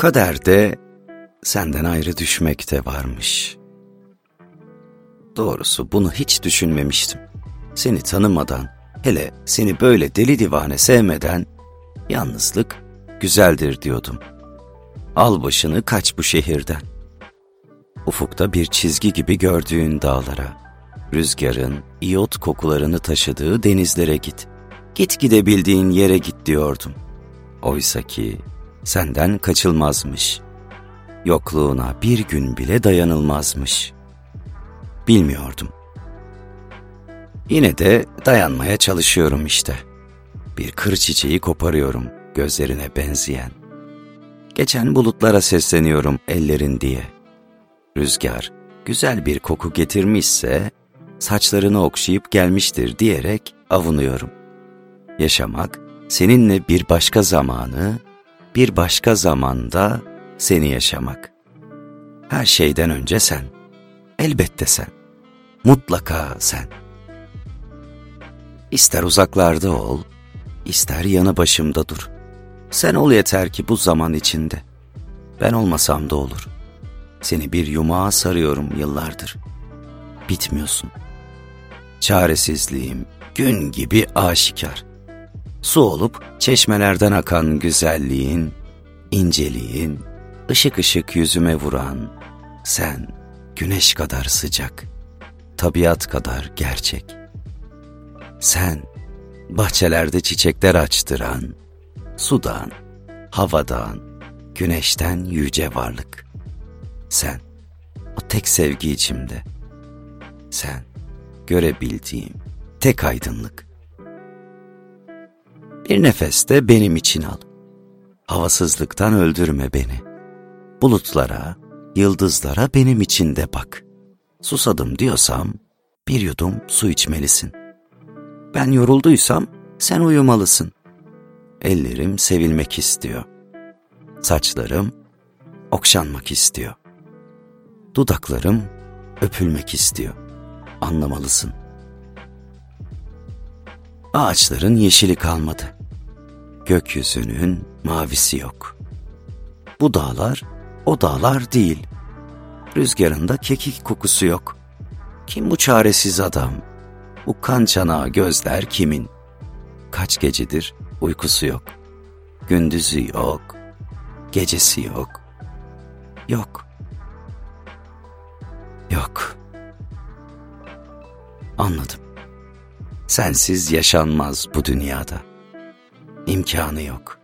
Kaderde senden ayrı düşmek de varmış. Doğrusu bunu hiç düşünmemiştim. Seni tanımadan, hele seni böyle deli divane sevmeden, yalnızlık güzeldir diyordum. Al başını kaç bu şehirden. Ufukta bir çizgi gibi gördüğün dağlara, rüzgarın iyot kokularını taşıdığı denizlere git. Git gidebildiğin yere git diyordum. Oysa ki senden kaçılmazmış. Yokluğuna bir gün bile dayanılmazmış. Bilmiyordum. Yine de dayanmaya çalışıyorum işte. Bir kır çiçeği koparıyorum gözlerine benzeyen. Geçen bulutlara sesleniyorum ellerin diye. Rüzgar güzel bir koku getirmişse saçlarını okşayıp gelmiştir diyerek avunuyorum. Yaşamak seninle bir başka zamanı, bir başka zamanda seni yaşamak. Her şeyden önce sen. Elbette sen. Mutlaka sen. İster uzaklarda ol, ister yanı başımda dur. Sen ol yeter ki bu zaman içinde. Ben olmasam da olur. Seni bir yumağa sarıyorum yıllardır. Bitmiyorsun. Çaresizliğim gün gibi aşikar. Su olup çeşmelerden akan güzelliğin, inceliğin, ışık ışık yüzüme vuran, sen güneş kadar sıcak, tabiat kadar gerçek. Sen bahçelerde çiçekler açtıran, sudan, havadan, güneşten yüce varlık. Sen, o tek sevgi içimde. Sen, görebildiğim tek aydınlık. Bir nefeste benim için al. Havasızlıktan öldürme beni. Bulutlara, yıldızlara benim için de bak. Susadım diyorsam bir yudum su içmelisin. Ben yorulduysam sen uyumalısın. Ellerim sevilmek istiyor. Saçlarım okşanmak istiyor. Dudaklarım öpülmek istiyor. Anlamalısın. Ağaçların yeşili kalmadı. Gökyüzünün mavisi yok. Bu dağlar o dağlar değil. Rüzgarında kekik kokusu yok. Kim bu çaresiz adam? Bu kan çanağı gözler kimin? Kaç gecedir uykusu yok. Gündüzü yok. Gecesi yok. Yok. Yok. Anladım. Sensiz yaşanmaz bu dünyada. İmkanı yok.